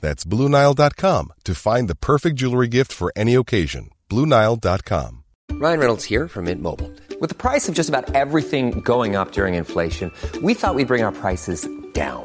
That's BlueNile.com to find the perfect jewelry gift for any occasion. BlueNile.com. Ryan Reynolds here from Mint Mobile. With the price of just about everything going up during inflation, we thought we'd bring our prices down.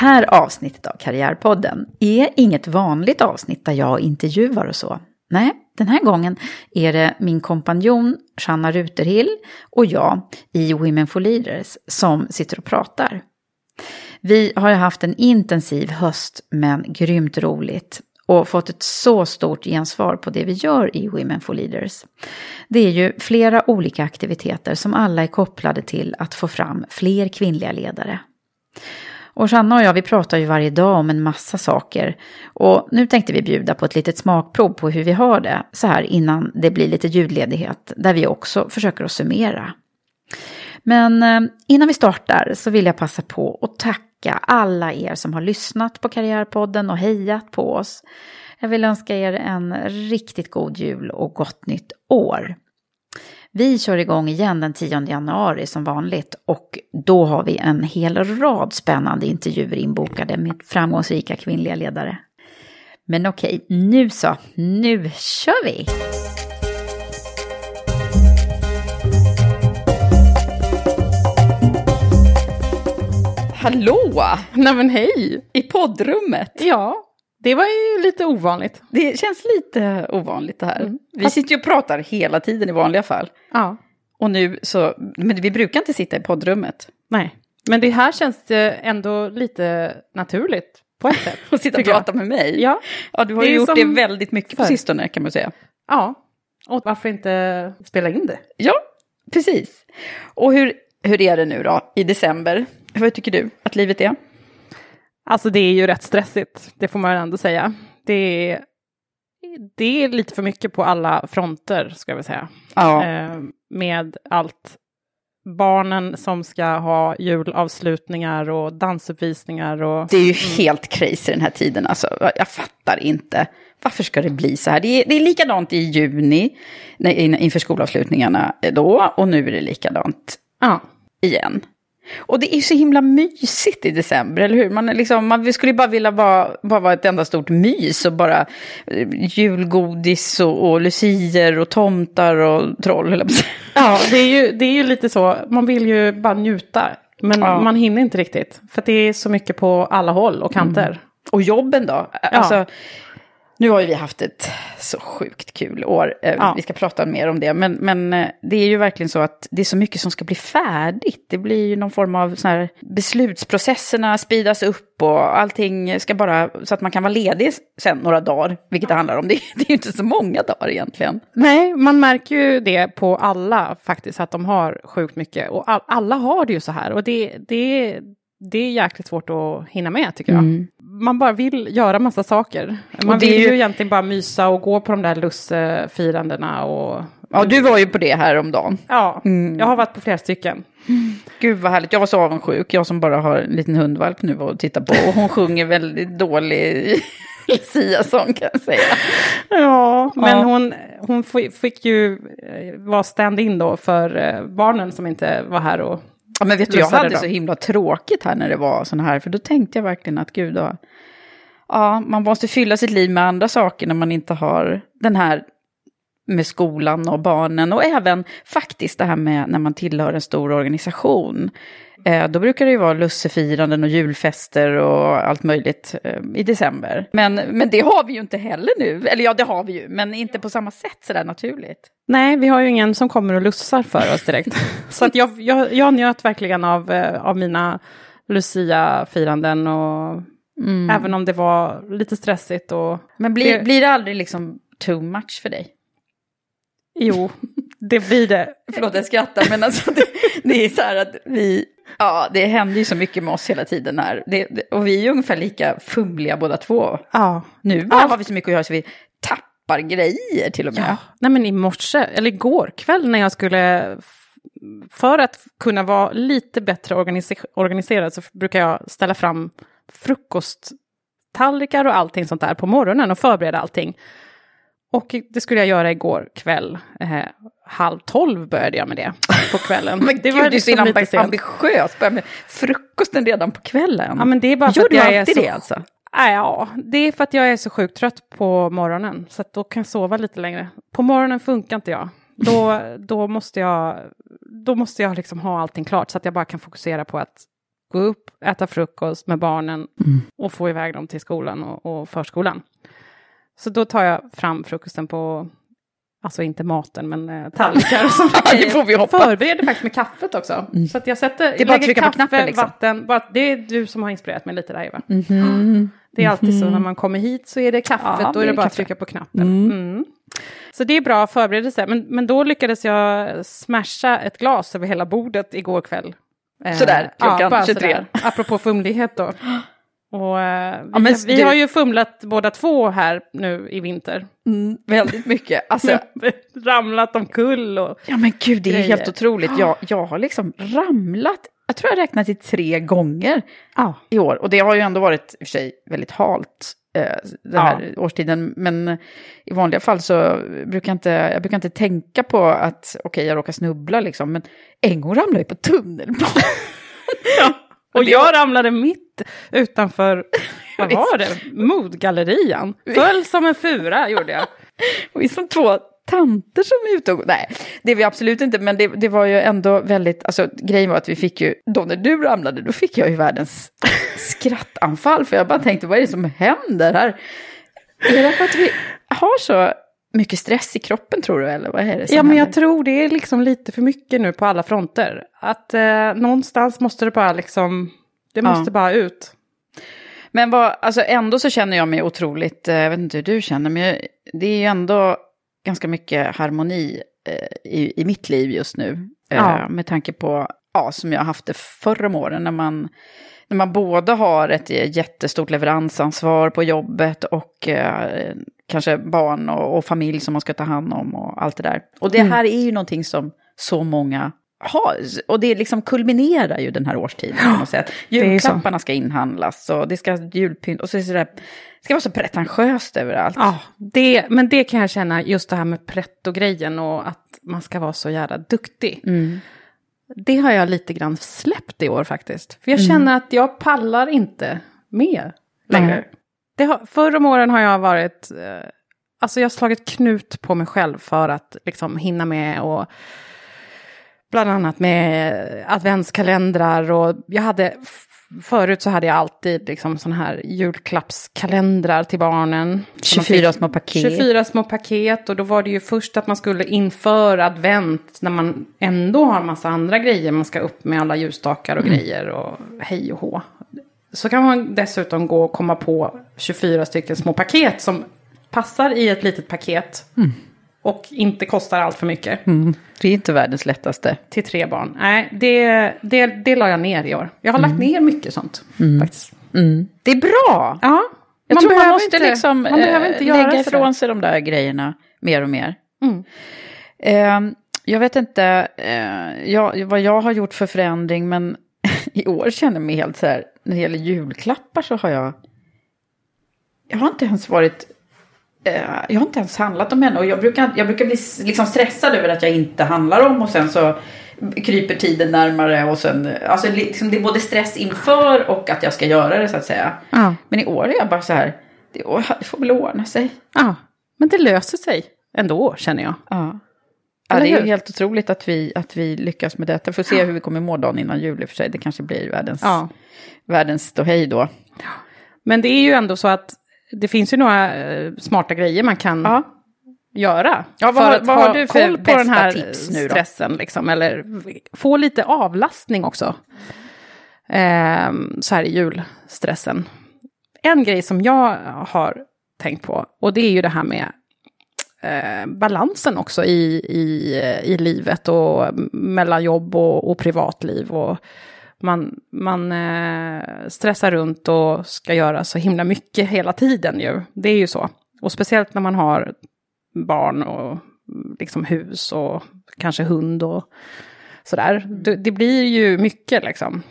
här avsnittet av Karriärpodden är inget vanligt avsnitt där jag intervjuar och så. Nej, den här gången är det min kompanjon Shanna Ruterhill och jag i Women for Leaders som sitter och pratar. Vi har haft en intensiv höst men grymt roligt och fått ett så stort gensvar på det vi gör i Women for Leaders. Det är ju flera olika aktiviteter som alla är kopplade till att få fram fler kvinnliga ledare. Och Sanna och jag vi pratar ju varje dag om en massa saker. Och nu tänkte vi bjuda på ett litet smakprov på hur vi har det så här innan det blir lite ljudledighet. Där vi också försöker att summera. Men eh, innan vi startar så vill jag passa på att tacka alla er som har lyssnat på Karriärpodden och hejat på oss. Jag vill önska er en riktigt god jul och gott nytt år. Vi kör igång igen den 10 januari som vanligt och då har vi en hel rad spännande intervjuer inbokade med framgångsrika kvinnliga ledare. Men okej, nu så, nu kör vi! Hallå! Nej men hej! I poddrummet! Ja, det var ju lite ovanligt. Det känns lite ovanligt det här. Mm. Vi sitter ju och pratar hela tiden i vanliga fall. Ja, Och nu så, men vi brukar inte sitta i poddrummet. nej. Men det här känns det ändå lite naturligt på ett sätt. Och sitta och prata med mig. Ja, ja du har ju gjort det väldigt mycket på sistone kan man säga. ja. Och varför inte spela in det? Ja, precis. Och hur, hur är det nu då i december? Vad tycker du att livet är? Alltså det är ju rätt stressigt, det får man ändå säga. Det är, det är lite för mycket på alla fronter, ska väl säga. Ja, Eh, med allt. Barnen som ska ha julavslutningar och dansuppvisningar och... det är ju helt crazy den här tiden. Alltså, jag fattar inte. Varför ska det bli så här? Det är, det är likadant i juni nej, in- inför skolavslutningarna då och nu är det likadant Ja, igen. Och det är så himla mysigt i december, eller hur? Man, är liksom, man skulle bara vilja vara, bara vara ett enda stort mys och bara eh, julgodis och, och lucier och tomtar och troll. Ja, det är, ju, det är ju lite så. Man vill ju bara njuta. Men Ja. man hinner inte riktigt. För det är så mycket på alla håll och kanter. Och jobben då? Alltså, nu har ju vi haft ett så sjukt kul år. Eh, Ja. Vi ska prata mer om det. Men, men eh, det är ju verkligen så att det är så mycket som ska bli färdigt. Det blir ju någon form av så här beslutsprocesserna speedas upp och allting ska bara så att man kan vara ledig sen några dagar. Vilket det handlar om. Det, det är ju inte så många dagar egentligen. Nej, man märker ju det på alla faktiskt. Att de har sjukt mycket. Och all, alla har det ju så här. Och det, det, det är jäkligt svårt att hinna med tycker jag. Man bara vill göra massa saker. Man vill ju ju- egentligen bara mysa och gå på de där lussefirandena och Ja, du var ju på det här om dagen. Ja, jag har varit på flera stycken. Gud vad härligt, jag var så avundsjuk. Jag som bara har en liten hundvalp nu att titta på. Och hon sjunger väldigt dålig Lucia-sång kan jag säga. Ja, men Ja. hon, hon fi- fick ju eh, vara stand-in då för eh, barnen som inte var här och Ja, men vet du, jag hade så himla tråkigt här när det var sån här. För då tänkte jag verkligen att gud, då, ja, man måste fylla sitt liv med andra saker när man inte har den här med skolan och barnen. Och även faktiskt det här med när man tillhör en stor organisation. Eh, då brukar det ju vara lussefiranden och julfester och allt möjligt eh, i december. Men, men det har vi ju inte heller nu. Eller ja, det har vi ju, men inte på samma sätt sådär naturligt. Nej, vi har ju ingen som kommer och lussar för oss direkt. så att jag, jag, jag njöt verkligen av, eh, av mina Lucia-firanden och även om det var lite stressigt och Men blir, Det- blir det aldrig liksom too much för dig? jo, det blir det. Förlåt, jag skrattar, men alltså det, det är så här att vi... Ja, det händer ju så mycket med oss hela tiden här. Det, det, och vi är ju ungefär lika fumliga båda två. Ja. Nu bara har vi så mycket att göra så vi tappar grejer till och med. Ja, nej men i morse, eller igår kväll när jag skulle, för att kunna vara lite bättre organise- organiserad så brukar jag ställa fram frukosttallrikar och allting sånt där på morgonen och förbereda allting. Och det skulle jag göra igår kväll. Eh, halv tolv började jag med det på kvällen. Men det gud, det är så liksom ambi- sent. ambitiöst. Börja med frukosten redan på kvällen. Ja, men det är bara för Gör att jag är så... det alltså? Ja, det är för att jag är så sjukt trött på morgonen. Så att då kan jag sova lite längre. På morgonen funkar inte jag. Då, då måste jag, då måste jag liksom ha allting klart så att jag bara kan fokusera på att gå upp, äta frukost med barnen och få iväg dem till skolan och, och förskolan. Så då tar jag fram frukosten på, alltså inte maten, men eh, tallrikar och sånt. det får vi hoppas. Förbereder faktiskt med kaffet också. Så att jag sätter, Mm. Det är bara lägger på kaffe, knappen, liksom. vatten, bara, det är du som har inspirerat mig lite där Eva. Mhm. Det är alltid så när man kommer hit så är det kaffet, Ja, då det är det är bara att trycka på knappen. Mm. Så det är bra förberedelse, men, men då lyckades jag smasha ett glas över hela bordet igår kväll. Eh, Sådär, klockan bara 23. sådär, apropå fumlighet då. Och, eh, vi, men vi du- har ju fumlat båda två här nu i vinter. Mm, väldigt mycket. Alltså, Ramlat omkull och... ja men gud, det är Grejer. helt otroligt. Jag, jag har liksom ramlat, jag tror jag räknat till tre gånger Ja. i år. Och det har ju ändå varit i och för sig väldigt halt eh, den här årstiden. Men i vanliga fall så brukar jag inte, jag brukar inte tänka på att okej, jag råkar snubbla liksom. Men en gång ramlade jag på tunnelbanan. Och jag ramlade mitt utanför, vad var det, Modgallerian. Föll som en fura gjorde jag. Och vi som två tanter som är ute och... Nej, det är vi absolut inte, men det, det var ju ändå väldigt... Alltså grejen var att vi fick ju... Då när du ramlade, då fick jag ju världens skrattanfall. För jag bara tänkte, vad är det som händer här? Är det för att vi har så mycket stress i kroppen tror du, eller vad är det som Ja, men jag tror det är liksom lite för mycket nu på alla fronter. Att eh, någonstans måste det bara liksom, det Ja. måste bara ut. Men vad, alltså ändå så känner jag mig otroligt, eh, jag vet inte hur du känner, men jag, det är ju ändå ganska mycket harmoni eh, i, i mitt liv just nu. Eh, Ja. Med tanke på, ja, som jag har haft det förr om åren, när man, när man både har ett jättestort leveransansvar på jobbet och eh, kanske barn och, och familj som man ska ta hand om och allt det där. Och det här är ju någonting som så många har, och det liksom kulminerar ju den här årstiden. på något sätt. Julklapparna ska inhandlas och det ska julpynt och så är det sådär, det ska vara så pretentiöst överallt. Ja, det, men det kan jag känna, just det här med pretto-grejen och att man ska vara så jävla duktig. Det har jag lite grann släppt i år faktiskt. För jag känner att jag pallar inte med längre. Det har, förr om åren har jag varit, eh, alltså jag har slagit knut på mig själv för att liksom hinna med och bland annat med adventskalendrar och jag hade Förut så hade jag alltid liksom sån här julklappskalendrar till barnen. Så man 24 fick små paket. 24 små paket och då var det ju först att man skulle inför advent när man ändå har massa andra grejer. Man ska upp med alla ljusstakar och grejer och hej och hå. Så kan man dessutom gå och komma på 24 stycken små paket som passar i ett litet paket. Och inte kostar allt för mycket Det är inte världens lättaste. till tre barn. Nej, det, det, det la jag ner i år. Jag har lagt ner mycket sånt faktiskt. Det är bra! Ja, Jag tror man måste inte- liksom man behöver eh, inte göra lägga ifrån sig de där grejerna mer och mer. Mm. Eh, jag vet inte eh, jag, vad jag har gjort för förändring, men i år känner jag mig helt så här, när det gäller julklappar så har jag, jag har inte ens varit, eh, jag har inte ens handlat om henne och jag brukar, jag brukar bli liksom stressad över att jag inte handlar om och sen så kryper tiden närmare och sen, alltså liksom det är både stress inför och att jag ska göra det så att säga. Ja. Men i år är jag bara så här, det, det får väl ordna sig. Ja, men det löser sig ändå känner jag. Ja. Ja, det är ju helt otroligt att vi, att vi lyckas med detta. Får se hur vi kommer må dagen innan jul i och för sig. Det kanske blir världens, Ja. världens ståhej då. Men det är ju ändå så att det finns ju några eh, smarta grejer man kan Ja. göra. Ja, vad för har- att vad ha har du för koll på den här tips nu då? stressen. Liksom, eller få lite avlastning också. Ehm, så här i julstressen. En grej som jag har tänkt på, och det är ju det här med eh, balansen också i, i, i livet och mellan jobb och, och privatliv. Och man man eh, stressar runt och ska göra så himla mycket hela tiden ju. Det är ju så. Och speciellt när man har barn och mm, liksom hus och kanske hund och sådär. Det, det blir ju mycket liksom.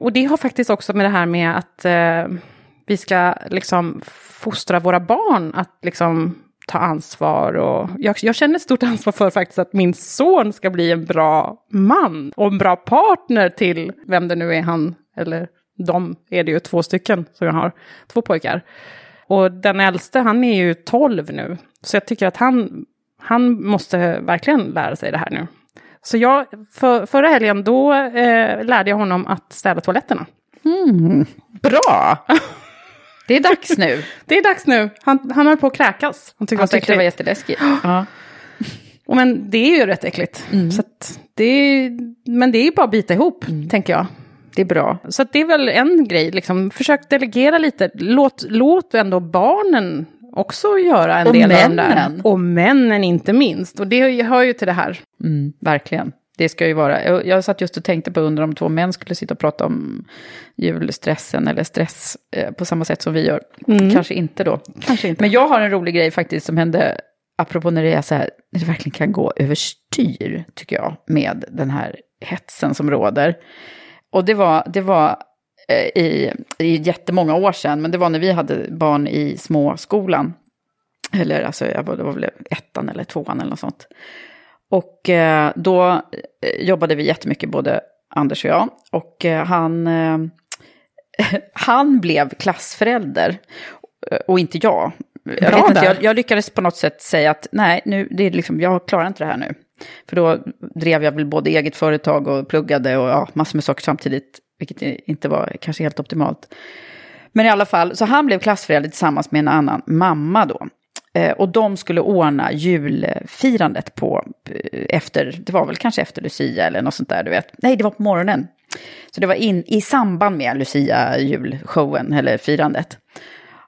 Och det har faktiskt också med det här med att eh, vi ska liksom fostra våra barn att liksom ta ansvar. Och jag, jag känner ett stort ansvar för faktiskt att min son ska bli en bra man och en bra partner till vem det nu är han, eller de är det ju två stycken som jag har, två pojkar. Och den äldste, han är ju 12 nu. Så jag tycker att han, han måste verkligen lära sig det här nu. Så jag, för, förra helgen, då eh, lärde jag honom att städa toaletterna. Bra! Det är dags nu. Det är dags nu. Han, han höll på att kräkas. Han tyckte Han tyckte det var jätteläskigt. Ja. Och Men det är ju rätt äckligt. Så att det är, men det är ju bara att bita ihop, tänker jag. Det är bra. Så att det är väl en grej, liksom. försök delegera lite. Låt, låt ändå barnen också göra en Och del av de där. männen. Och männen inte minst. Och det hör ju till det här. Mm, verkligen. Det ska ju vara. Jag, satt just och tänkte på undra om två män skulle sitta och prata om julstressen eller stress eh, på samma sätt som vi gör. Kanske inte då. Kanske inte. Men jag har en rolig grej faktiskt som hände, apropå när det är så här, när det verkligen kan gå överstyr, tycker jag, med den här hetsen som råder. Och det var, det var eh, i, i jättemånga år sedan, men det var när vi hade barn i småskolan. Eller alltså, jag var, det var väl ettan eller tvåan eller något sånt. Och eh, då eh, jobbade vi jättemycket, både Anders och jag. Och eh, han, han blev klassförälder och inte jag. Jag, Bra inte, jag, jag lyckades på något sätt säga att nej, nu, det är liksom, jag klarar inte det här nu. För då drev jag väl både eget företag och pluggade och ja, massor med saker samtidigt, vilket inte var kanske helt optimalt. Men i alla fall, så han blev klassförälder tillsammans med en annan mamma då. Eh, och de skulle ordna julfirandet på, eh, efter, det var väl kanske efter Lucia eller något sånt där, du vet. Nej, det var på morgonen. Så det var in, i samband med Lucia-julshowen, eller firandet.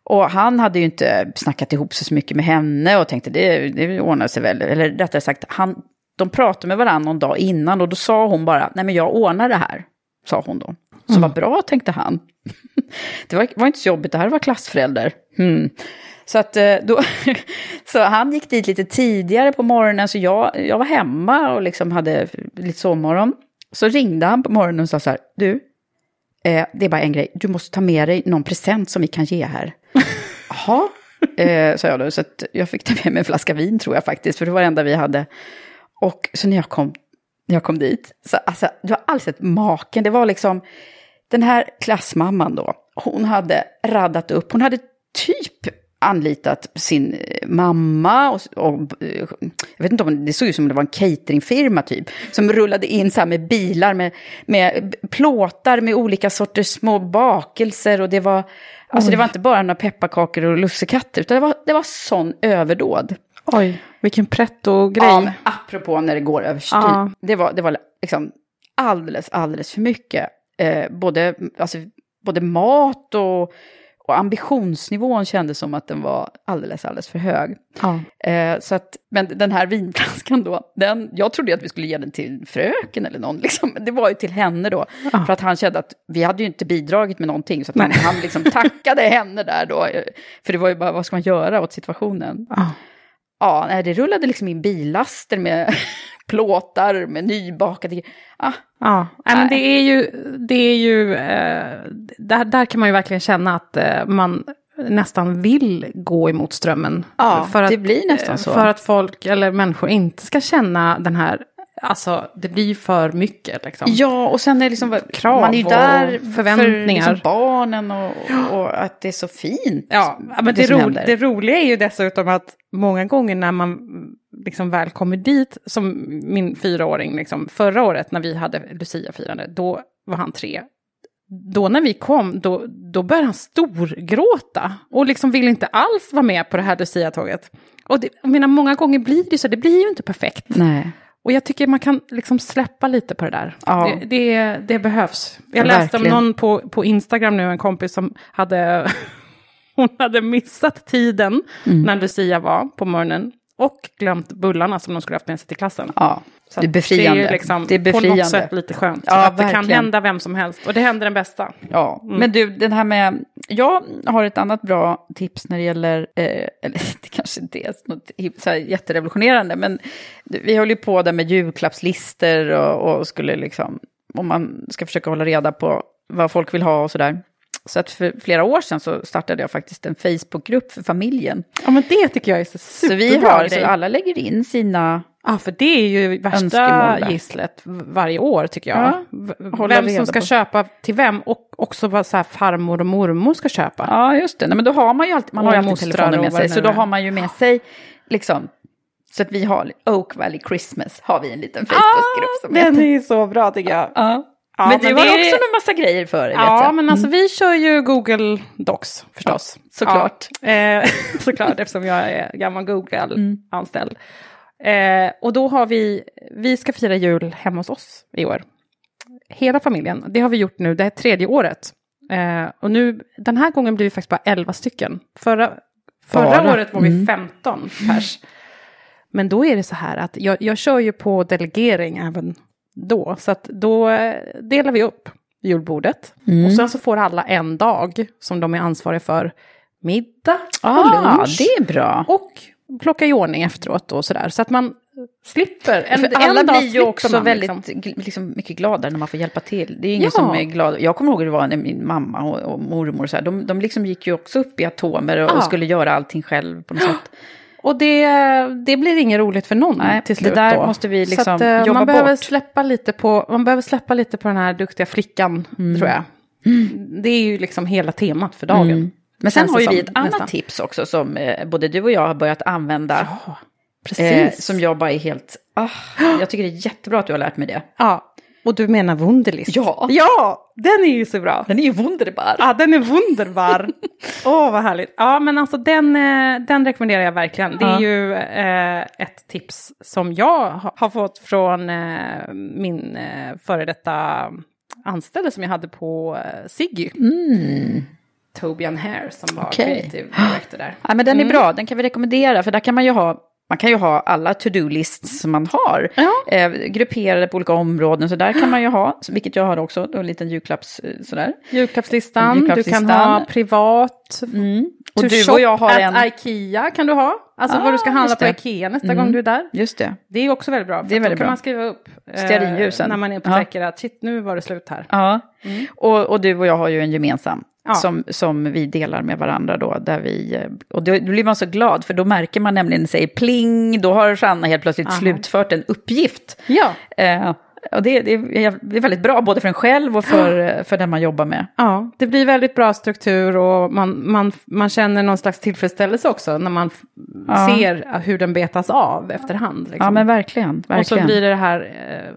Och han hade ju inte snackat ihop sig så mycket med henne och tänkte det, det ordnar sig väl. Eller rättare sagt, han, de pratade med varandra någon dag innan och då sa hon bara, nej men jag ordnar det här, sa hon då. Så vad bra, tänkte han. det var, var inte så jobbigt, det här var klassförälder. Hmm. Så, att, eh, då, så han gick dit lite tidigare på morgonen, så jag, jag var hemma och liksom hade lite sovmorgon. Så ringde han på morgonen och sa så här, du, eh, det är bara en grej, du måste ta med dig någon present som vi kan ge här. Jaha, eh, sa jag då, så jag fick ta med mig en flaska vin tror jag faktiskt, för det var det enda vi hade. Och så när jag kom, när jag kom dit, så alltså, du har alls sett maken, det var liksom, den här klassmamman då, hon hade raddat upp, hon hade typ anlitat sin eh, mamma och, och eh, jag vet inte om det såg ut som det var en cateringfirma typ, som rullade in så här med bilar med, med plåtar med olika sorters små bakelser och det var, alltså det var inte bara några pepparkakor och lussekatter, utan det var, det var sån överdåd. Oj, vilken pretto-grej. Ja, men apropå när det går överstyr. Ja. Det var, det var liksom alldeles, alldeles för mycket. Eh, både, alltså, både mat och, och ambitionsnivån kändes som att den var alldeles, alldeles för hög. Ja. Eh, så att, men den här vinflaskan då, den, jag trodde att vi skulle ge den till fröken eller någon, liksom. Det var ju till henne då. Ja. För att han kände att vi hade ju inte bidragit med någonting, så han, han liksom tackade henne där då. eh, För det var ju bara, vad ska man göra åt situationen? Ja. Ja, det rullade liksom in billaster med plåtar, med nybakade... Ah, Ja, nej, men det är ju, det är ju eh, där, där kan man ju verkligen känna att eh, man nästan vill gå emot strömmen. Ja, för att, det blir nästan så. För att folk eller människor inte ska känna den här, alltså det blir för mycket liksom. Ja, och sen är det liksom, Krav man är ju och där förväntningar. för liksom barnen och, och att det är så fint. Ja, men det, det ro, det roliga är ju dessutom att många gånger när man liksom väl kommer dit, som min fyraåring, liksom, förra året när vi hade Lucia-firande, då var han tre. Då när vi kom, då, då började han storgråta och liksom ville inte alls vara med på det här Lucia-tåget. Och det, menar, många gånger blir det så, det blir ju inte perfekt. Nej. Och jag tycker man kan liksom släppa lite på det där. Ja. Det, det, det behövs. Jag Ja, läste om verkligen. någon på, på Instagram nu, en kompis som hade, hon hade missat tiden Mm. när Lucia var på morgonen. Och glömt bullarna som de skulle haft med sig till klassen. Ja, Så det är befriande. Det är, liksom det är på befriande. något sätt lite skönt. Ja, att det kan verkligen. hända vem som helst. Och det händer den bästa. Ja, men du, den här med... Jag har ett annat bra tips när det gäller... Eh, eller det kanske inte är något så här jätterevolutionerande, men vi håller ju på där med julklappslister och, och skulle liksom... Om man ska försöka hålla reda på vad folk vill ha och sådär. Så att för flera år sedan så startade jag faktiskt en Facebookgrupp för familjen. Ja, men det tycker jag är så Så superbra vi har, grej. så alla lägger in sina... Ja, för det är ju värsta gisslet varje år tycker jag. Ja, vem som ska på. köpa till vem och också vad så farmor och mormor ska köpa. Ja, just det. Nej, men då har man ju alltid, man har alltid telefonen med sig. Så då har man ju med sig, liksom... Så att vi har Oak Valley Christmas, har vi en liten Ah, Facebookgrupp som den heter. är ju så bra tycker jag. Ja. Ja, men du men har det också en massa grejer för dig, Ja, jag. men alltså vi kör ju Google Docs förstås. Ja, såklart. Ja, eh, såklart, eftersom jag är gammal Google-anställd. Eh, och då har vi, vi ska fira jul hemma hos oss i år. Hela familjen, det har vi gjort nu, det är tredje året. Eh, och nu, den här gången blir vi faktiskt bara 11 stycken. Förra, förra Bara? året var vi 15 pers. Men då är det så här att jag, jag kör ju på delegering även då. Så att då eh, delar vi upp julbordet. Mm. Och sen så får alla en dag som de är ansvariga för middag och Ah, lunch. det är bra. Och plocka i ordning efteråt och sådär. Så att man slipper. En, För en alla dag blir ju också man, väldigt liksom. liksom, mycket gladare när man får hjälpa till. Det är ingen Ja. som är glad. Jag kommer ihåg hur det var när min mamma och, och mormor, så här, de, de liksom gick ju också upp i atomer och, Ja. och skulle göra allting själv på något sätt. Och det, det blir inget roligt för någon Nej, till det slut där då. måste vi Så liksom att, eh, jobba man behöver bort. Släppa lite på, man behöver släppa lite på den här duktiga flickan, Mm. tror jag. Det är ju liksom hela temat för dagen. Men sen har det ju vi ett annat nästan. tips också som eh, både du och jag har börjat använda. Ja, precis. Eh, som jag bara är helt... Ah, jag tycker det är jättebra att du har lärt mig det. Ja, och du menar Wunderlist? Ja. Ja, den är ju så bra. Den är ju wunderbar. Ja, den är wunderbar. Åh, vad härligt. Ja, men alltså den, eh, den rekommenderar jag verkligen. Det är Ja. ju eh, ett tips som jag ha- har fått från eh, min eh, före detta anställde som jag hade på eh, Siggy. Tobian Hare som var Mm. Okej. creative director där. Ja, men den Mm. är bra, den kan vi rekommendera. För där kan man ju ha, man kan ju ha alla to-do-lists som man har. Ja. Eh, grupperade på olika områden, så där kan man ju ha. Vilket jag har också, en liten julklapps eh, sådär. Julklappslistan, du Julklappslistan. kan ha privat. Och To du och jag har en... Ikea kan du ha. Alltså Ah, vad du ska handla just på. Ikea nästa gång du är där. Just det. Det är också väldigt bra. För Det är väldigt då kan bra. man skriva upp eh, när man Ja. upptäcker att shit, nu var det slut här. Ja, och, och du och jag har ju en gemensam. Ja. Som, som vi delar med varandra då, där vi, eh, och då, då blir man så glad, för då märker man nämligen, säger pling, då har Sanna helt plötsligt Aha. slutfört en uppgift. Ja. Eh, och det, det, är, det är väldigt bra, både för en själv och för, för den man jobbar med. Ja, det blir väldigt bra struktur och man, man, man känner någon slags tillfredsställelse också när man Ja. ser hur den betas av efterhand. Liksom. Ja, men verkligen. verkligen. och så blir det det här eh,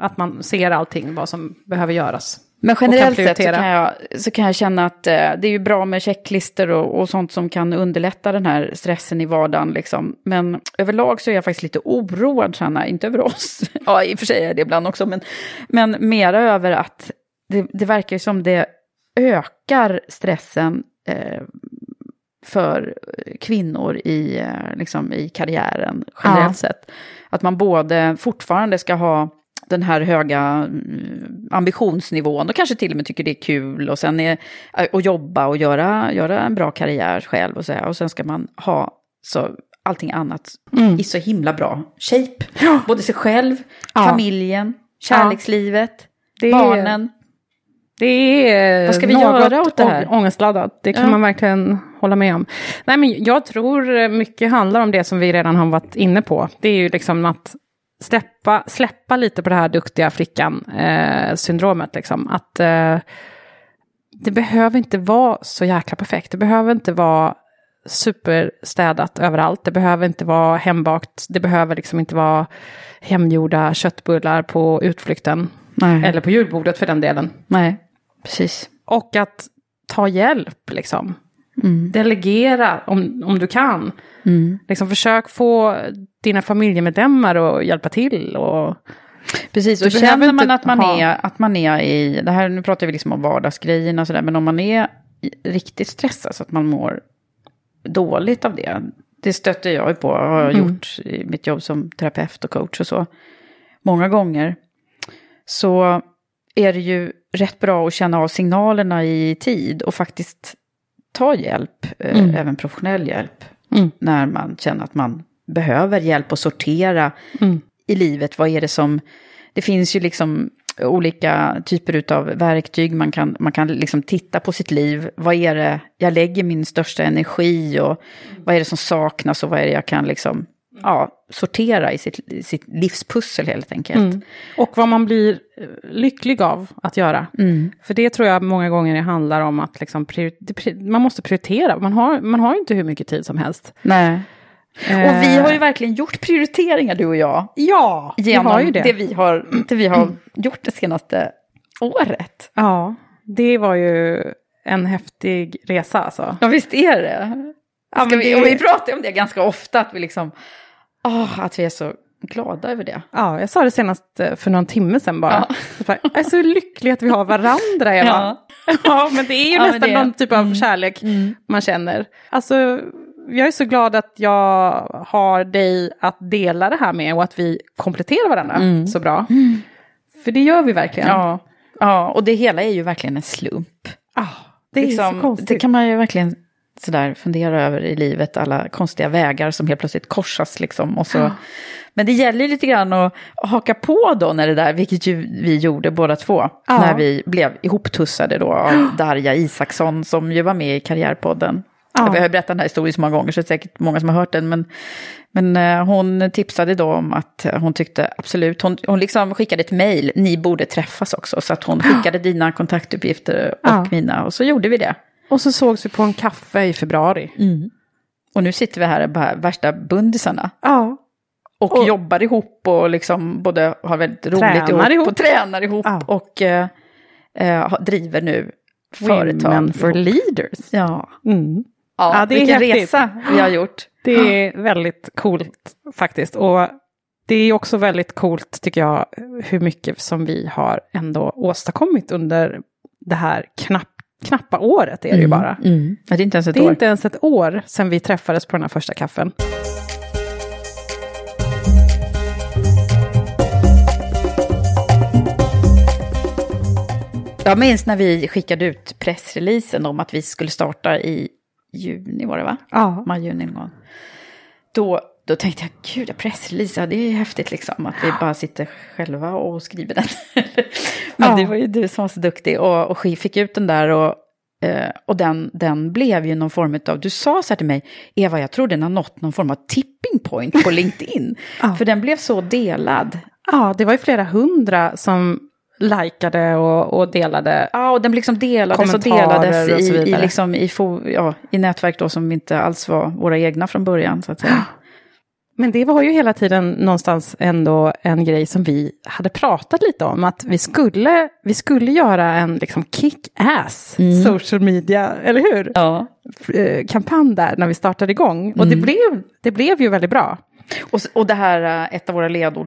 att man ser allting, vad som behöver göras. Men generellt sett så kan, jag, så kan jag känna att eh, det är ju bra med checklister och, och sånt som kan underlätta den här stressen i vardagen. Liksom. Men överlag så är jag faktiskt lite oroad, Sanna. Inte över oss, ja i och för sig är det ibland också, men, men mera över att det, det verkar som det ökar stressen eh, för kvinnor i, eh, liksom, i karriären generellt Ja. sett. Att man både fortfarande ska ha den här höga mm, ambitionsnivån och kanske till och med tycker det är kul och sen är, och jobba och göra, göra en bra karriär själv och så här. Och sen ska man ha så allting annat Mm. i så himla bra shape. Både sig själv, Ja. familjen, kärlekslivet, är- barnen. Det är Vad ska vi göra åt det här? ångestladdat. Det kan Ja. man verkligen hålla med om. Nej, men jag tror mycket handlar om det som vi redan har varit inne på. Det är ju liksom att släppa, släppa lite på det här duktiga flickan-syndromet. liksom. Att eh, det behöver inte vara så jäkla perfekt. Det behöver inte vara superstädat överallt. Det behöver inte vara hembakt. Det behöver liksom inte vara hemgjorda köttbullar på utflykten. Nej. Eller på julbordet för den delen. Nej, precis. Och att ta hjälp, liksom. Mm. Delegera om, om du kan. Liksom, försök få dina familjemedlemmar att hjälpa till. Och, Precis, och känner man att man, ha- är, att man är i, det här, nu pratar vi liksom om vardagsgrejerna och sådär, men om man är riktigt stressad så att man mår dåligt av det, det stöter jag ju på, har jag gjort i mitt jobb som terapeut och coach och så, många gånger, så är det ju rätt bra att känna av signalerna i tid och faktiskt ta hjälp, eh, även professionell hjälp, Mm. när man känner att man behöver hjälp att sortera i livet. Vad är det som... Det finns ju liksom olika typer av verktyg. Man kan, man kan liksom titta på sitt liv. Vad är det jag lägger min största energi och vad är det som saknas och vad är det jag kan liksom, ja, sortera i sitt, i sitt livspussel helt enkelt. och vad man blir eh, lycklig av att göra. För det tror jag många gånger det handlar om att liksom man måste prioritera. Man har, man har inte hur mycket tid som helst. Nej. Eh, Och vi har ju verkligen gjort prioriteringar du och jag. Ja, vi Genom har ju det. det vi har, det vi har gjort det senaste året. Ja, det var ju en häftig resa alltså. Ja, visst är det. Ska vi, och vi pratar ju om det ganska ofta, att vi liksom, åh, att vi är så glada över det. Ja, jag sa det senast eh, för någon timme sedan bara. Ja. Så Jag är så lycklig att vi har varandra, Eva. Ja, Ja. men det är ju Ja, nästan det- någon typ av kärlek man känner. Alltså, jag är så glad att jag har dig att dela det här med och att vi kompletterar varandra så bra. För det gör vi verkligen. Ja. ja, och det hela är ju verkligen en slump. Ah, det är så Liksom, konstigt. det kan man ju verkligen sådär fundera över i livet, alla konstiga vägar som helt plötsligt korsas liksom. Och så. Men det gäller ju lite grann att haka på då när det där, vilket ju vi gjorde båda två, Ja. när vi blev ihoptussade då av Darja Isaksson som ju var med i Karriärpodden. Ja. Jag har berättat den här historien så många gånger så det är säkert många som har hört den. Men, men eh, hon tipsade då om att hon tyckte absolut, hon, hon liksom skickade ett mejl, ni borde träffas också. Så att hon skickade dina kontaktuppgifter och Ja. mina och så gjorde vi det. Och så sågs vi på en kaffe i februari. Och nu sitter vi här bara värsta bundisarna. Ja. Och, Och- jobbar ihop och liksom både har väldigt roligt Tränar ihop. och tränar ihop. Ja. Och eh, eh, driver nu företag. Women for ihop. leaders. Ja, Mm. ja, Ja, det är vilken häftigt. resa vi har gjort. Det är väldigt coolt faktiskt. Och det är också väldigt coolt tycker jag hur mycket som vi har ändå åstadkommit under det här knapp, knappa året är det ju bara. Mm. Ja, det är inte ens ett Det är år. inte ens ett år sedan vi träffades på den här första kaffen. Jag minns när vi skickade ut pressreleasen om att vi skulle starta i juni var det va? Ja. Maj, juni någon gång. Då, då tänkte jag, gud, pressrelease, ja, det är häftigt liksom. Att vi bara sitter själva och skriver den. Men Ja. det var ju du som var så duktig och, och fick ut den där. Och, eh, och den, den blev ju någon form av, du sa så här till mig, Eva, jag tror den har nått någon form av tipping point på LinkedIn. Ja. För den blev så delad. ja, det var ju flera hundra som likade och, och delade. Ja, och den liksom delades och delades och i, i, vidare. liksom, i, ja, i nätverk då som inte alls var våra egna från början. Så att säga. Men det var ju hela tiden någonstans ändå en grej som vi hade pratat lite om. Att vi skulle, vi skulle göra en liksom kick-ass social media, eller hur? Ja. eh, kampanj där när vi startade igång. Och det, blev, det blev ju väldigt bra. Och, och det här, eh, ett av våra ledord,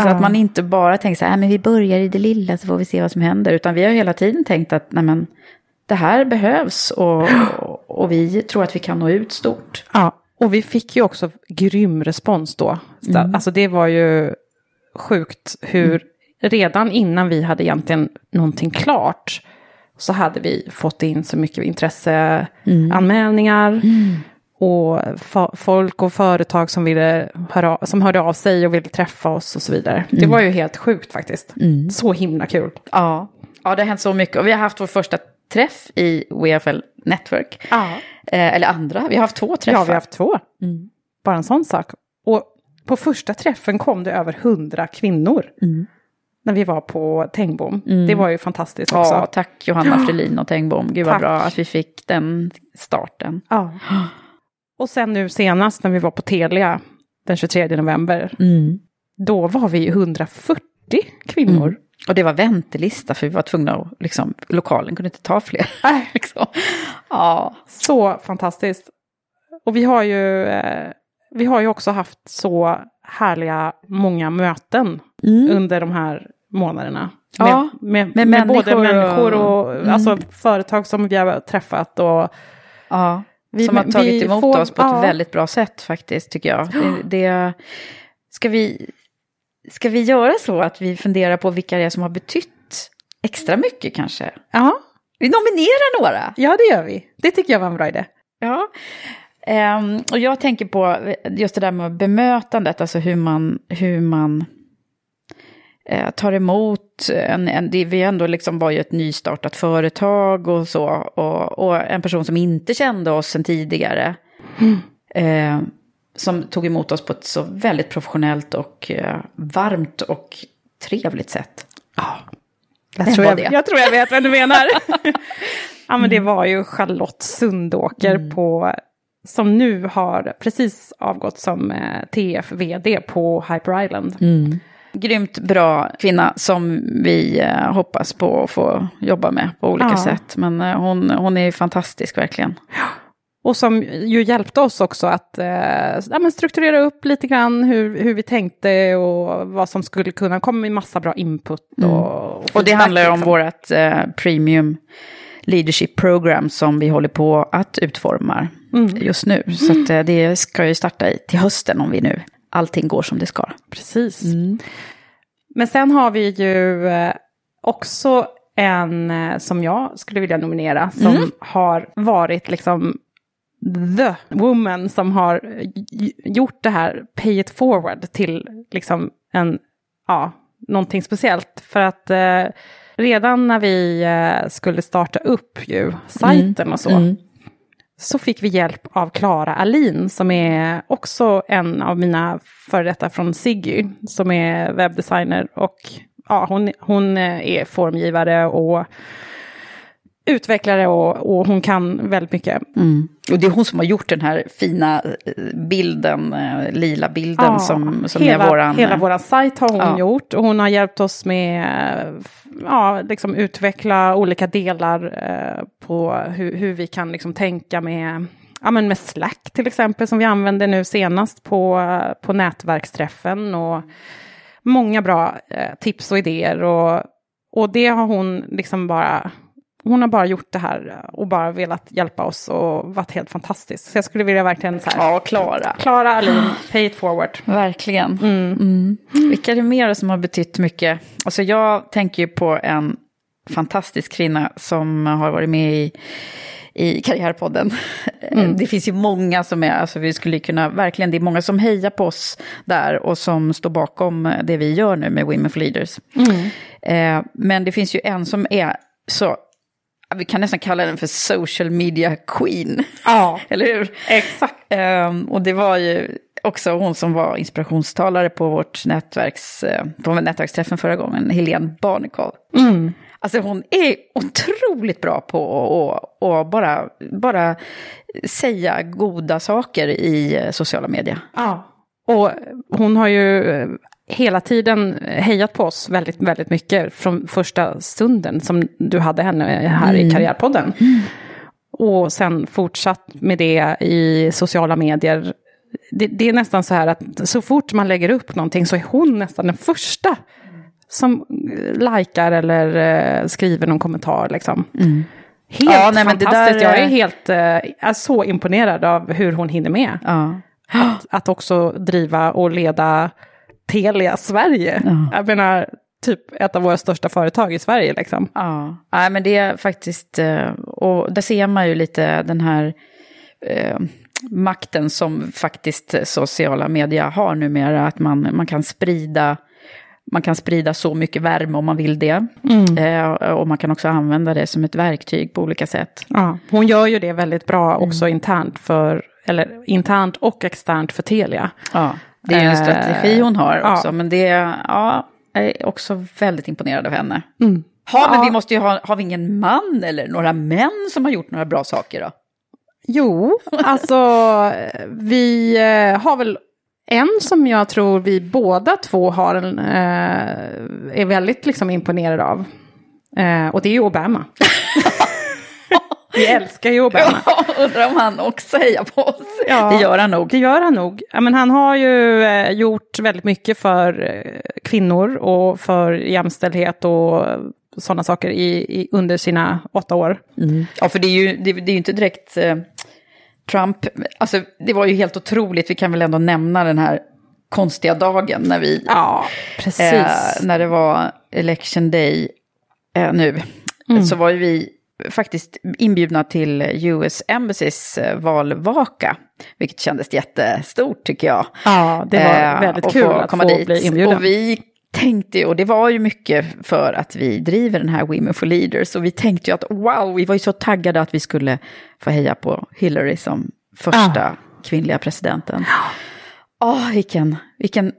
alltså att man inte bara tänker så här, "Nej, men vi börjar i det lilla så får vi se vad som händer. Utan vi har hela tiden tänkt att nej men, det här behövs och, och vi tror att vi kan nå ut stort. Ja, och vi fick ju också grym respons då. Mm. Alltså det var ju sjukt hur redan innan vi hade egentligen någonting klart så hade vi fått in så mycket intresseanmälningar. Och folk och företag som, ville höra, som hörde av sig och ville träffa oss och så vidare. Det var ju helt sjukt faktiskt. Så himla kul. Ja. ja, det har hänt så mycket. Och vi har haft vår första träff i WFL Network. Ja. Eh, eller andra, vi har haft två träffar. Ja, vi har haft två. Bara en sån sak. Och på första träffen kom det över hundra kvinnor. När vi var på Tengbom. Det var ju fantastiskt också. Ja, tack Johanna Frelin och Tengbom. Gud vad Tack. bra att vi fick den starten. Ja. Och sen nu senast när vi var på Telia den 23 november. Då var vi ju 140 kvinnor. Och det var väntelista för vi var tvungna att, liksom, lokalen kunde inte ta fler. Liksom. Ja. Så fantastiskt. Och vi har ju, eh, vi har ju också haft så härliga många möten under de här månaderna. Med, Ja, med, med med, både människor och- människor och Mm. alltså, företag som vi har träffat. Och, Ja, Vi- som har tagit emot får- oss på ett ja. väldigt bra sätt faktiskt tycker jag. Det, det, ska, vi, ska vi göra så att vi funderar på vilka det är som har betytt extra mycket kanske? ja, Vi nominerar några. ja, det gör vi. Det tycker jag var en bra idé. Ja. Ehm, och jag tänker på just det där med bemötandet, alltså hur man, hur man eh, tar emot, en, en, det, vi ändå liksom var ju ett nystartat företag och så, och, och en person som inte kände oss sedan tidigare. Eh, som tog emot oss på ett så väldigt professionellt och eh, varmt och trevligt sätt. Jag Vem tror jag, jag tror jag vet vem du menar. ja, men det var ju Charlotte Sundåker på, som nu har precis avgått som eh, TF-vd på Hyper Island. Grymt bra kvinna som vi eh, hoppas på att få jobba med på olika Ja. sätt. Men eh, hon, hon är fantastisk verkligen. Och som ju hjälpte oss också att eh, ja, strukturera upp lite grann hur, hur vi tänkte och vad som skulle kunna komma med massa bra input. Och, Mm. och, Och det handlar ju om vårt eh, premium leadership program som vi håller på att utforma Mm. just nu. Så att, det ska ju starta i, till hösten om vi nu allting går som det ska. Precis. Men sen har vi ju eh, också en eh, som jag skulle vilja nominera som har varit liksom the woman som har gjort det här pay it forward till liksom en, ja, någonting speciellt. För att eh, redan när vi eh, skulle starta upp ju sajten och så, så fick vi hjälp av Klara Alin som är också en av mina före detta från Siggy, som är webbdesigner och ja, hon, hon eh, är formgivare och utvecklare och, och hon kan väldigt mycket. Mm. Och det är hon som har gjort den här fina eh, bilden, eh, lila bilden Ja, som, som hela, är våran... Hela våran sajt har hon Ja. gjort och hon har hjälpt oss med eh, ja, liksom utveckla olika delar eh, på hur, hur vi kan liksom tänka med, ja, men med Slack till exempel som vi använde nu senast på, på nätverksträffen och många bra eh, tips och idéer och, och det har hon liksom bara hon har bara gjort det här och bara velat hjälpa oss och varit helt fantastisk. Så jag skulle vilja verkligen så här. Ja, Klara. Klara Alin, pay it forward. Verkligen. Mm. Vilka är det mer som har betytt mycket? Alltså jag tänker ju på en fantastisk kvinna som har varit med i, i Karriärpodden. Det finns ju många som är, alltså vi skulle kunna, verkligen, det är många som hejar på oss där och som står bakom det vi gör nu med Women for Leaders. Eh, men det finns ju en som är så, vi kan nästan kalla den för social media queen. Ja, Eller hur? exakt. Ehm, och det var ju också hon som var inspirationstalare på vårt nätverks, eh, på nätverksträffen förra gången, Helene Barnekow. Alltså hon är otroligt bra på att bara, bara säga goda saker i eh, sociala medier. Ja. Och hon har ju hela tiden hejat på oss väldigt, väldigt mycket från första stunden som du hade henne här i Karriärpodden. Och sen fortsatt med det i sociala medier. Det, det är nästan så här att så fort man lägger upp någonting så är hon nästan den första som eh, likar eller eh, skriver någon kommentar. Liksom. Helt Ja, nej, fantastiskt. där Jag är är- helt eh, är så imponerad av hur hon hinner med Ja. att, att också driva och leda Telia Sverige. Jag menar, typ ett av våra största företag i Sverige liksom. Ja, Nej, men det är faktiskt, eh, och där ser man ju lite den här eh, makten som faktiskt sociala medier har numera, att man, man kan sprida man kan sprida så mycket värme om man vill det. Eh, och man kan också använda det som ett verktyg på olika sätt. Ja, hon gör ju det väldigt bra också internt för, eller internt och externt för Telia. Ja, det är ju en Eh, strategi hon har ja. också, men det ja, jag är också väldigt imponerad av henne. Mm. Ja, men Ja. vi måste ju ha, har vi ingen man eller några män som har gjort några bra saker då? Jo, alltså vi eh, har väl en som jag tror vi båda två har en, eh, är väldigt liksom imponerade av. Eh, och det är ju Obama. vi älskar ju Obama. Ja, undrar om han också hejar på oss. Ja. Det gör han nog. Det gör han nog. Ja, men han har ju eh, gjort väldigt mycket för eh, kvinnor och för jämställdhet och sådana saker i, i, under sina åtta år. Ja, för det är ju, det, det är ju inte direkt eh, Trump. Alltså, det var ju helt otroligt. Vi kan väl ändå nämna den här konstiga dagen när vi... Ja, precis. Eh, när det var election day nu. Så var ju vi faktiskt inbjudna till US Embassys eh, valvaka. Vilket kändes jättestort tycker jag. Ja, det var Eh, väldigt kul att komma få dit. bli inbjuden. Och vi tänkte ju, och det var ju mycket för att vi driver den här Women for Leaders. Och vi tänkte ju att wow, vi var ju så taggade att vi skulle få heja på Hillary som första kvinnliga presidenten. Åh, vilken, vilken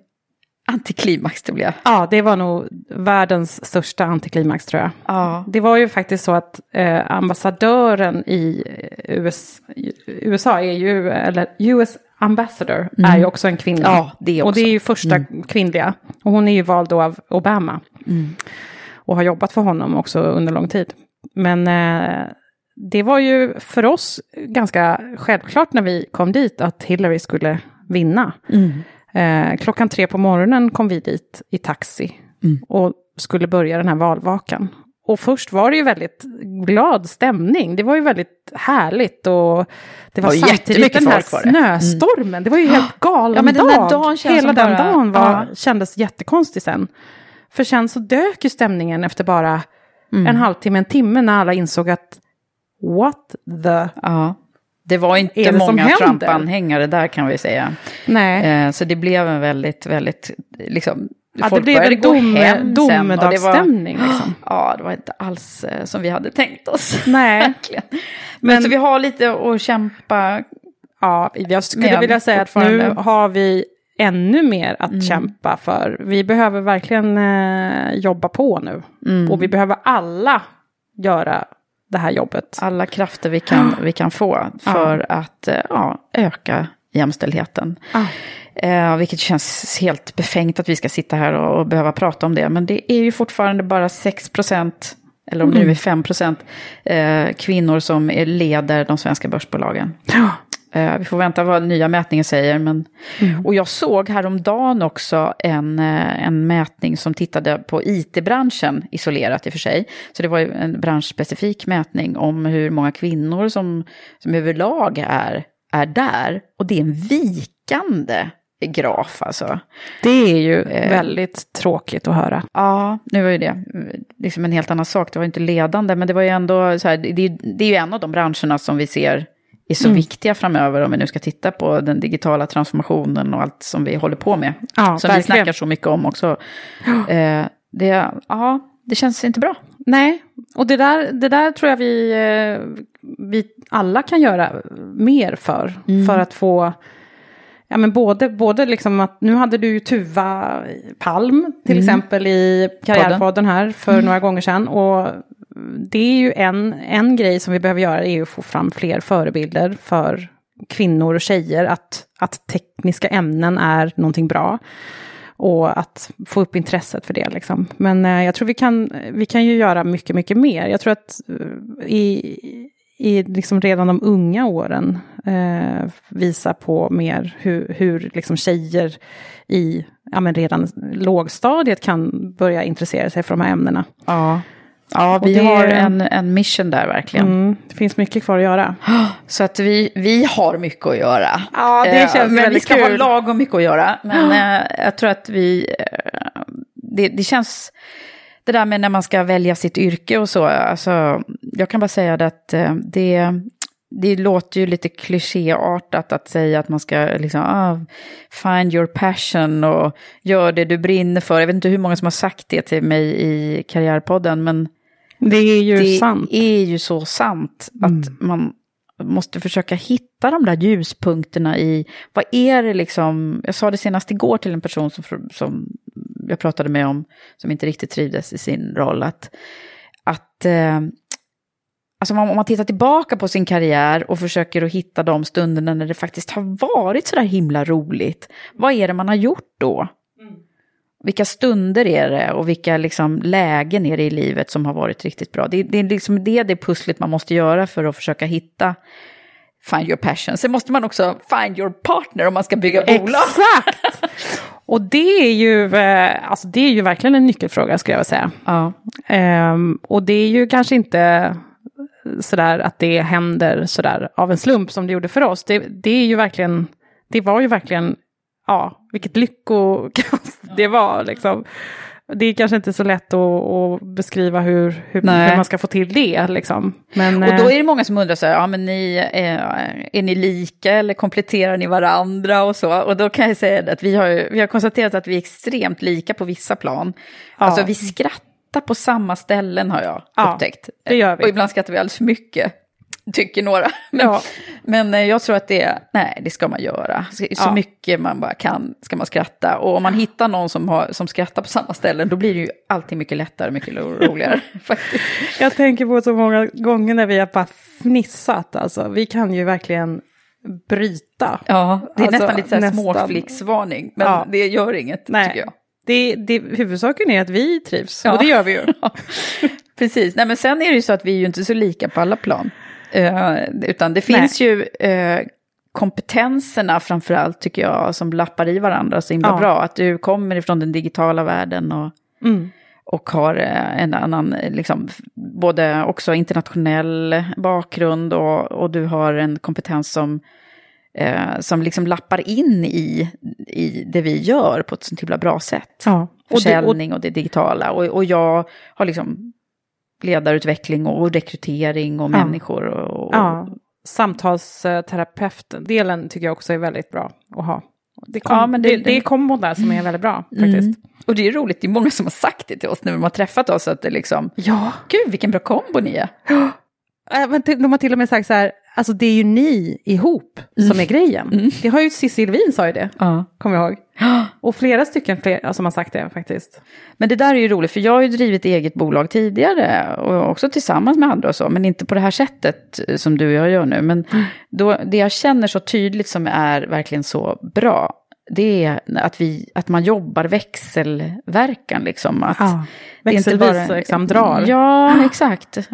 antiklimax det blev. Ja, det var nog världens största antiklimax tror jag. Ja. Det var ju faktiskt så att eh, ambassadören i eh, US, USA är ju, eller US ambassador är ju också en kvinna. Ja, det Och också. det är ju första kvinnliga. Och hon är ju vald då av Obama. Och har jobbat för honom också under lång tid. Men eh, det var ju för oss ganska självklart när vi kom dit att Hillary skulle vinna. Eh, klockan tre på morgonen kom vi dit i taxi och skulle börja den här valvakan. Och först var det ju väldigt glad stämning. Det var ju väldigt härligt och det var, var samtidigt jättemycket den här folk var det. Mm. snöstormen. Det var ju helt galen Ja, men den dag. dagen Hela den bara- dagen var, Ja. kändes jättekonstig sen. För sen så dök ju stämningen efter bara Mm. en halvtimme, en timme när alla insåg att what the... Ja. Det var inte det många? Trump-anhängare där kan vi säga. Nej. Eh, så det blev en väldigt, väldigt, liksom, Ja, det folk blev började en gå dom- hem det domedagsstämning, liksom. Ja, det var inte alls eh, som vi hade tänkt oss. Nej. Men, Men- så vi har lite att kämpa. Ja, jag skulle Men vilja säga att nu har vi ännu mer att Mm. kämpa för. Vi behöver verkligen eh, jobba på nu. Mm. Och vi behöver alla göra det här jobbet. alla krafter vi kan, vi kan få för att eh, ja, öka jämställdheten. Ja. Eh, vilket känns helt befängt att vi ska sitta här och, och behöva prata om det. Men det är ju fortfarande bara 6 procent, eller om det nu är 5 procent, eh, kvinnor som är, leder de svenska börsbolagen. Eh, vi får vänta vad nya mätningen säger. Men... Och jag såg häromdagen också en, eh, en mätning som tittade på it-branschen, isolerat i och för sig. Så det var en branschspecifik mätning om hur många kvinnor som, som överlag är, är där. Och det är en vikande graf alltså. Det är ju Eh. väldigt tråkigt att höra. Ja, nu var ju det liksom en helt annan sak. Det var inte ledande, men det var ju ändå så här, det, det är ju en av de branscherna som vi ser är så viktiga framöver om vi nu ska titta på den digitala transformationen och allt som vi håller på med. Ja, som vi verkligen. snackar så mycket om också. Eh, det, ja, det känns inte bra. Nej, och det där, det där tror jag vi, eh, vi alla kan göra mer för. För att få, ja men både, både liksom att, nu hade du ju Tuva Palm till exempel i Karriärpodden här för några gånger sedan. Och det är ju en, en grej som vi behöver göra, är att få fram fler förebilder för kvinnor och tjejer, att, att tekniska ämnen är någonting bra. Och att få upp intresset för det. Liksom. Men eh, jag tror vi kan, vi kan ju göra mycket, mycket mer. Jag tror att eh, i, i liksom redan de unga åren eh, visa på mer hur, hur liksom tjejer i ja, men redan lågstadiet kan börja intressera sig för de här ämnena. Ja, ja vi det- har en, en mission där verkligen. Mm, det finns mycket kvar att göra. Så att vi, vi har mycket att göra. Ja, det Eh, känns Men vi väldigt ska kul. ha lagom mycket att göra. Men eh, jag tror att vi... eh, det, det känns... Det där med när man ska välja sitt yrke och så. Alltså, jag kan bara säga det att eh, det... Det låter ju lite klichéartat att säga att man ska liksom, ah, find your passion och gör det du brinner för. Jag vet inte hur många som har sagt det till mig i Karriärpodden, men Det är ju det sant. är ju så sant att man måste försöka hitta de där ljuspunkterna i, vad är det liksom, jag sa det senast igår till en person som, som jag pratade med om, som inte riktigt trivdes i sin roll, att, att eh, Alltså om man tittar tillbaka på sin karriär och försöker att hitta de stunderna när det faktiskt har varit så där himla roligt. Vad är det man har gjort då? Vilka stunder är det och vilka liksom lägen är det i livet som har varit riktigt bra? Det, det är liksom det, det pusslet man måste göra för att försöka hitta find your passion. Sen måste man också find your partner om man ska bygga bolag. Exakt! Och det är ju, eh, alltså det är ju verkligen en nyckelfråga skulle jag vilja säga. Ja. Ehm, och det är ju kanske inte sådär att det händer sådär av en slump som det gjorde för oss. Det, det är ju verkligen, det var ju verkligen, ja, vilket lyckokast det var liksom. Det är kanske inte så lätt att, att beskriva hur, hur, hur man ska få till det liksom. Men, Och då eh, är det många som undrar så här, ja men ni, är, är ni lika eller kompletterar ni varandra och så? Och då kan jag säga att vi har, vi har konstaterat att vi är extremt lika på vissa plan. Alltså vi skrattar på samma ställen har jag Ja, upptäckt. det gör vi. Och ibland skrattar vi alldeles för mycket, tycker några. Men, Ja. men eh, jag tror att det, nej det ska man göra. Så, Ja. mycket man bara kan ska man skratta. Och om man hittar någon som, har, som skrattar på samma ställen, då blir det ju alltid mycket lättare, mycket roligare faktiskt. Jag tänker på så många gånger när vi har bara fnissat, alltså. Vi kan ju verkligen bryta. Ja, det är Alltså, nästan lite så här småflicksvarning, men Ja. det gör inget, Nej. tycker jag. Det, det, huvudsaken är att vi trivs, Ja. och det gör vi ju. Precis, nej men sen är det ju så att vi är ju inte så lika på alla plan. Eh, utan det finns ju eh, kompetenserna framförallt tycker jag som lappar i varandra så himla Ja. bra. Att du kommer ifrån den digitala världen och, Mm. och har eh, en annan, liksom, både också internationell bakgrund och, och du har en kompetens som, eh, som liksom lappar in i, i det vi gör på ett sånt himla bra sätt. Ja. Och det, och, Försäljning och det digitala. Och, och jag har liksom ledarutveckling och rekrytering och Ja. människor. Och, och, ja, samtalsterapeutdelen tycker jag också är väldigt bra att ha. Det, kom, Ja, men det- det, det är kombon där som är väldigt bra faktiskt. Mm. Och det är roligt, det är många som har sagt det till oss när de har träffat oss, att det liksom, Ja. gud vilken bra kombo ni är. Äh, men de har till och med sagt så här, alltså det är ju ni ihop som är grejen. Det har ju Cissi Levin sa ju det, Ja. kommer jag ihåg. Och flera stycken fler som har sagt det faktiskt. Men det där är ju roligt, för jag har ju drivit eget bolag tidigare, och också tillsammans med andra och så, men inte på det här sättet eh, som du och jag gör nu. Men då, det jag känner så tydligt som är verkligen så bra, det är att, vi, att man jobbar växelverkan. Liksom. Att Ja, det är inte växelvis liksom drar. Ja, exakt.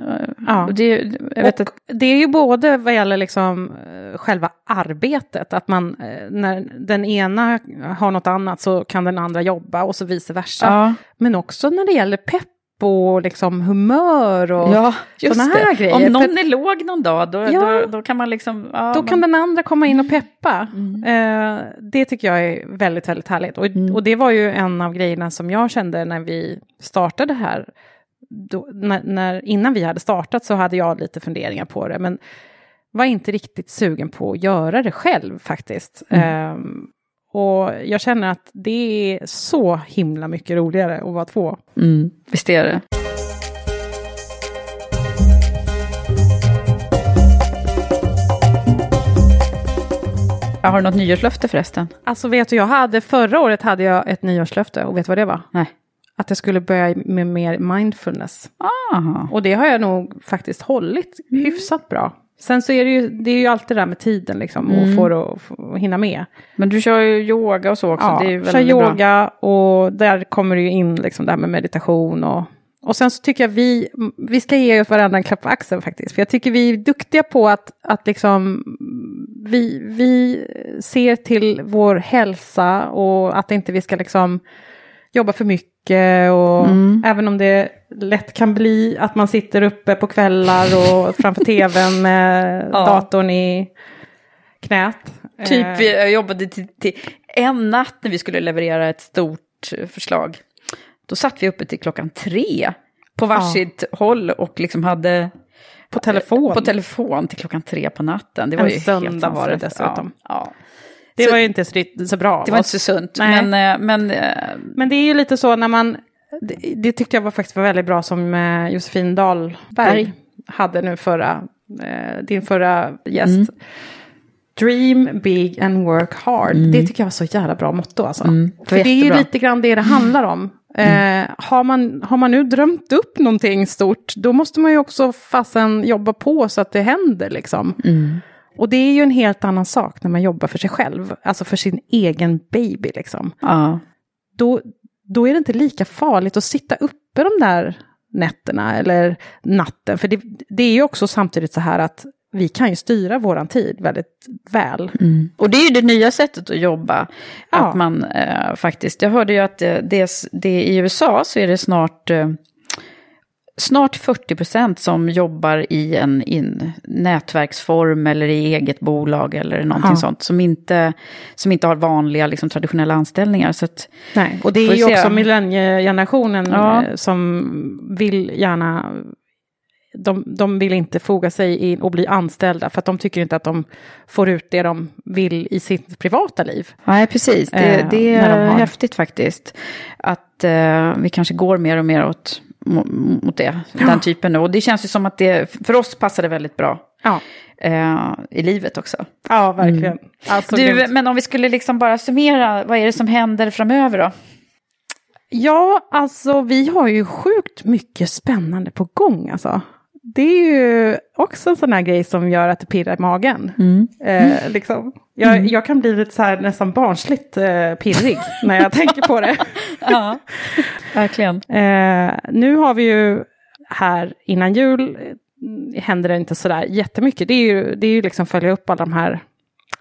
Ja. Det, jag vet och att, det är ju både vad gäller liksom eh, själva arbetet, att man eh, när den ena har något annat så kan den andra jobba och så vice versa. ja, Men också när det gäller pepp och liksom humör och ja, såna här grejer. Om För någon att är låg någon dag, då, Ja. då, då kan man liksom... Ja, då man, kan den andra komma in och peppa. Mm. Eh, det tycker jag är väldigt, väldigt härligt. Och, Mm. och det var ju en av grejerna som jag kände när vi startade här. Då, när, när, innan vi hade startat så hade jag lite funderingar på det, men var inte riktigt sugen på att göra det själv faktiskt. Mm. Ehm, och jag känner att det är så himla mycket roligare att vara två. Mm, visst är det. Ja, har du något nyårslöfte förresten? Alltså vet du, jag hade, förra året hade jag ett nyårslöfte och vet du vad det var? Nej. Att jag skulle börja med mer mindfulness. Aha. Och det har jag nog faktiskt hållit hyfsat bra. Sen så är det ju, det är ju alltid det där med tiden liksom, och få det att hinna med. Men du kör ju yoga och så också. Ja, det är ju kör väldigt bra. yoga och där kommer det ju in liksom det här med meditation och och sen så tycker jag vi, vi ska ge oss varandra en klapp på axeln faktiskt. För jag tycker vi är duktiga på att, att liksom, vi, vi ser till vår hälsa och att inte vi ska liksom jobba för mycket. Och Mm. även om det lätt kan bli att man sitter uppe på kvällar och framför tvn med Ja. datorn i knät. Typ, Eh, jag jobbade till, till en natt när vi skulle leverera ett stort eh, förslag. Då satt vi uppe till klockan tre på varsitt håll och liksom hade på telefon. på telefon till klockan tre på natten. Det var En ju söndag helt var det dessutom. Ja, ja. Det Så- var ju inte så, så bra Det var inte så sunt. Nej. Men, eh, men eh, Men det är ju lite så när man, det, det tyckte jag var faktiskt var väldigt bra som eh, Josefin Dahlberg Berg. hade nu förra, din förra gäst. Mm. Dream big and work hard. Det tycker jag var så jävla bra motto alltså. Mm. det För det är ju jättebra. lite grann det det handlar om. Eh, har, man, har man nu drömt upp någonting stort, då måste man ju också fasen jobba på så att det händer liksom. Mm. Och det är ju en helt annan sak när man jobbar för sig själv, alltså för sin egen baby liksom ja. då, då är det inte lika farligt att sitta uppe de där nätterna eller natten. För det, det är ju också samtidigt så här att vi kan ju styra våran tid väldigt väl. Mm. Och det är ju det nya sättet att jobba. Ja. Att man eh, faktiskt, jag hörde ju att det, det, det i USA så är det snart, eh, snart 40 procent som jobbar i en in, nätverksform eller i eget bolag eller någonting Ja. sånt. Som inte, som inte har vanliga liksom, traditionella anställningar. Så att, Nej, och det är ju se. också millenniegenerationen Ja. eh, som vill gärna de, de vill inte foga sig in och bli anställda för att de tycker inte att de får ut det de vill i sitt privata liv. Nej, precis. Det, Eh, det är de häftigt faktiskt. Att eh, vi kanske går mer och mer åt, mot det, den typen. Och det känns ju som att det, för oss passar det väldigt bra Ja, eh, i livet också. ja verkligen. Alltså, Du, men om vi skulle liksom bara summera, vad är det som händer framöver då? Ja, alltså vi har ju sjukt mycket spännande på gång alltså. Det är ju också en sån här grej som gör att det pirrar i magen. Eh, liksom. jag, jag kan bli lite så här nästan barnsligt eh, pirrig när jag tänker på det. Ja, verkligen. Eh, nu har vi ju här innan jul mm, händer det inte sådär jättemycket. Det är ju, det är ju liksom följa upp alla de här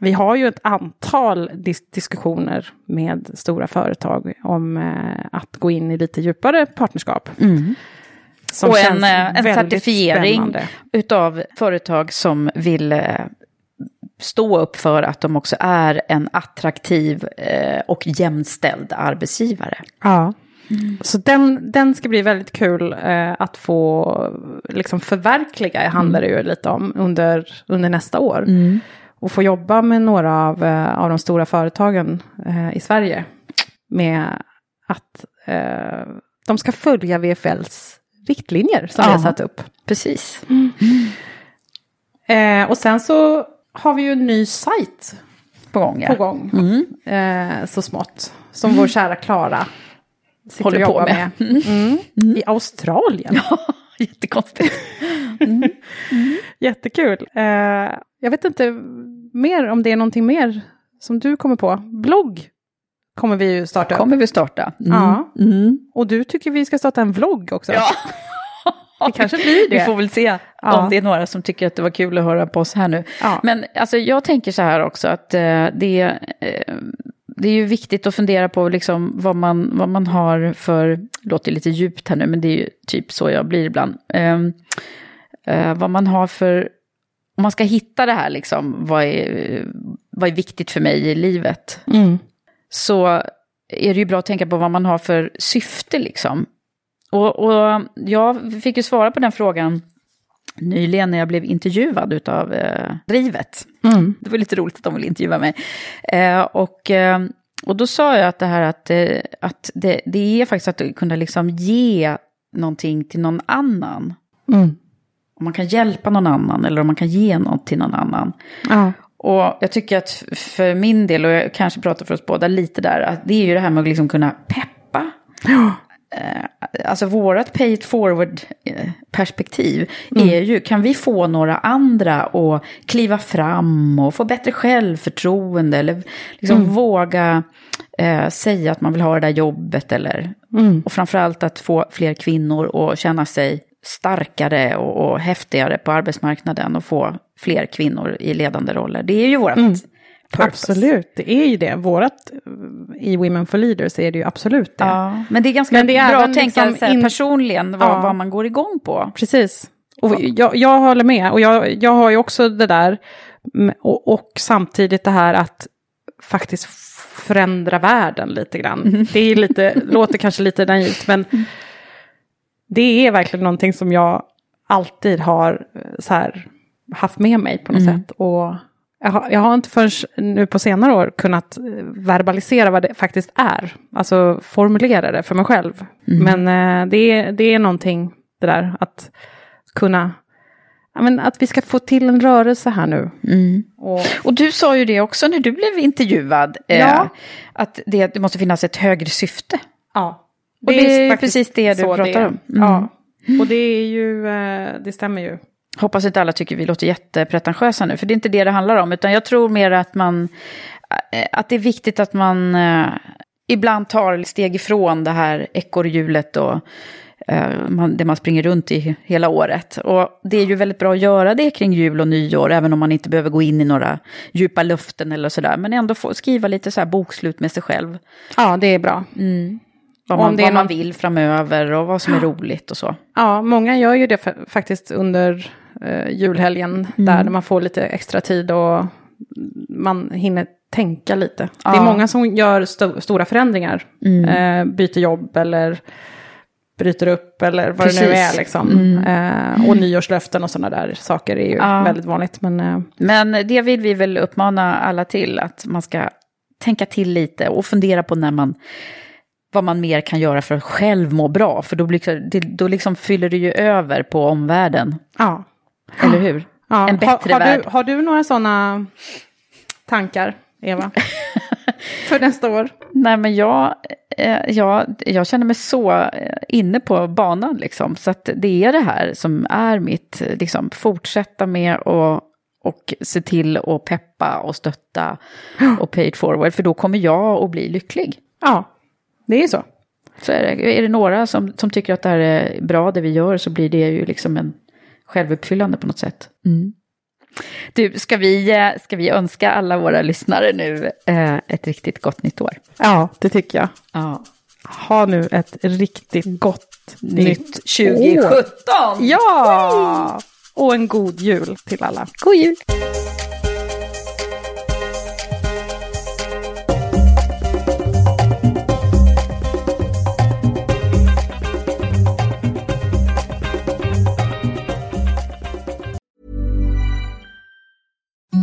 vi har ju ett antal dis diskussioner med stora företag om eh, att gå in i lite djupare partnerskap. Mm. Som och en, eh, en certifiering spännande. utav företag som vill eh, stå upp för att de också är en attraktiv eh, och jämställd arbetsgivare. Ja. Så den, den ska bli väldigt kul eh, att få liksom förverkliga, handlar det ju lite om, under, under nästa år. Och få jobba med några av, av de stora företagen eh, i Sverige. Med att eh, de ska följa VFLs riktlinjer som vi har Ja. satt upp. Precis. Eh, och sen så har vi ju en ny sajt På gång, ja. på gång. Eh, så smått. Som vår kära Klara sitter Håller och på jobbar med. med. Mm. I Australien. Jättekonstigt. Jättekul. Eh, jag vet inte mer om det är någonting mer som du kommer på. Blogg kommer vi ju starta. kommer vi starta. Mm. Ja. Mm. Och du tycker vi ska starta en vlogg också? Ja. Det kanske blir det. Vi får väl se Ja. om det är några som tycker att det var kul att höra på oss här nu. Ja. Men alltså, jag tänker så här också att eh, det, eh, det är ju viktigt att fundera på liksom vad, man, vad man har för, det låter lite djupt här nu, men det är ju typ så jag blir ibland. Eh, eh, vad man har för, om man ska hitta det här liksom, vad är, vad är viktigt för mig i livet? Mm. Så är det ju bra att tänka på vad man har för syfte liksom. Och, och jag fick ju svara på den frågan nyligen när jag blev intervjuad av eh, Drivet. Mm. Det var lite roligt att de ville intervjua mig. Eh, och, eh, och då sa jag att det här att, eh, att det, det är faktiskt att kunna liksom ge någonting till någon annan. Mm. Om man kan hjälpa någon annan eller om man kan ge något till någon annan. Ja. Och jag tycker att för min del, och jag kanske pratar för oss båda lite där, att det är ju det här med att liksom kunna peppa. Eh, Alltså vårat pay it forward eh, perspektiv är ju, kan vi få några andra att kliva fram och få bättre självförtroende eller liksom våga eh, säga att man vill ha det där jobbet eller, och framförallt att få fler kvinnor att känna sig starkare och, och häftigare på arbetsmarknaden och få fler kvinnor i ledande roller. Det är ju vårat purpose. Absolut, det är ju det. Vårat i Women for Leaders är det ju absolut det. Ja, men det är ganska det är bra att tänka liksom in- personligen vad, Ja. vad man går igång på. Precis. Och jag, jag håller med. Och jag, jag har ju också det där. mm, Och, och samtidigt det här att faktiskt förändra världen lite grann. Det är lite, låter kanske lite naivt, men det är verkligen någonting som jag alltid har eh, så här, haft med mig på något sätt. Och jag har, jag har inte förrän nu på senare år kunnat eh, verbalisera vad det faktiskt är. Alltså formulera det för mig själv. Men eh, det, är, det är någonting det där att kunna, men att vi ska få till en rörelse här nu. Och, Och du sa ju det också när du blev intervjuad, eh, Ja. att det, det måste finnas ett högre syfte. ja. Och det är precis det du pratar det om. Mm. Ja, och det är ju, eh, det stämmer ju. Hoppas inte alla tycker vi låter jättepretentiösa nu, för det är inte det det handlar om, utan jag tror mer att man, eh, att det är viktigt att man eh, ibland tar steg ifrån det här ekorrhjulet och man, det man springer runt i hela året. Och det är ju väldigt bra att göra det kring jul och nyår, även om man inte behöver gå in i några djupa luften eller sådär, men ändå få skriva lite så här bokslut med sig själv. Ja, det är bra. Vad, Om man, det är vad man någon- vill framöver och vad som är roligt och så. Ja, många gör ju det fa- faktiskt under eh, julhelgen, där man får lite extra tid och man hinner tänka lite. Det är Ja. många som gör sto- stora förändringar, eh, byter jobb eller bryter upp eller vad det nu Precis. är. Liksom. Eh, och nyårslöften och sådana där saker är ju Ja. väldigt vanligt. Men eh, Men det vill vi väl uppmana alla till, att man ska tänka till lite och fundera på när man, vad man mer kan göra för att själv må bra. För då, blir, då liksom fyller det ju över på omvärlden, ja. eller hur? ja. En bättre har, har, värld. du, har du några sådana tankar, Eva? För nästa år? Nej, men jag, eh, jag, jag känner mig så eh, inne på banan liksom. Så att det är det här som är mitt, eh, liksom, fortsätta med och, och se till att peppa och stötta och pay it forward. För då kommer jag att bli lycklig. Ja, det är så. Så är det, är det några som, som tycker att det här är bra det vi gör så blir det ju liksom en, självuppfyllande på något sätt. Mm. Du, ska vi, eh, ska vi önska alla våra lyssnare nu eh, ett riktigt gott nytt år? Ja, det tycker jag. Ja. Ha nu ett riktigt gott nytt 2017! Ja! Och en god jul till alla. God jul!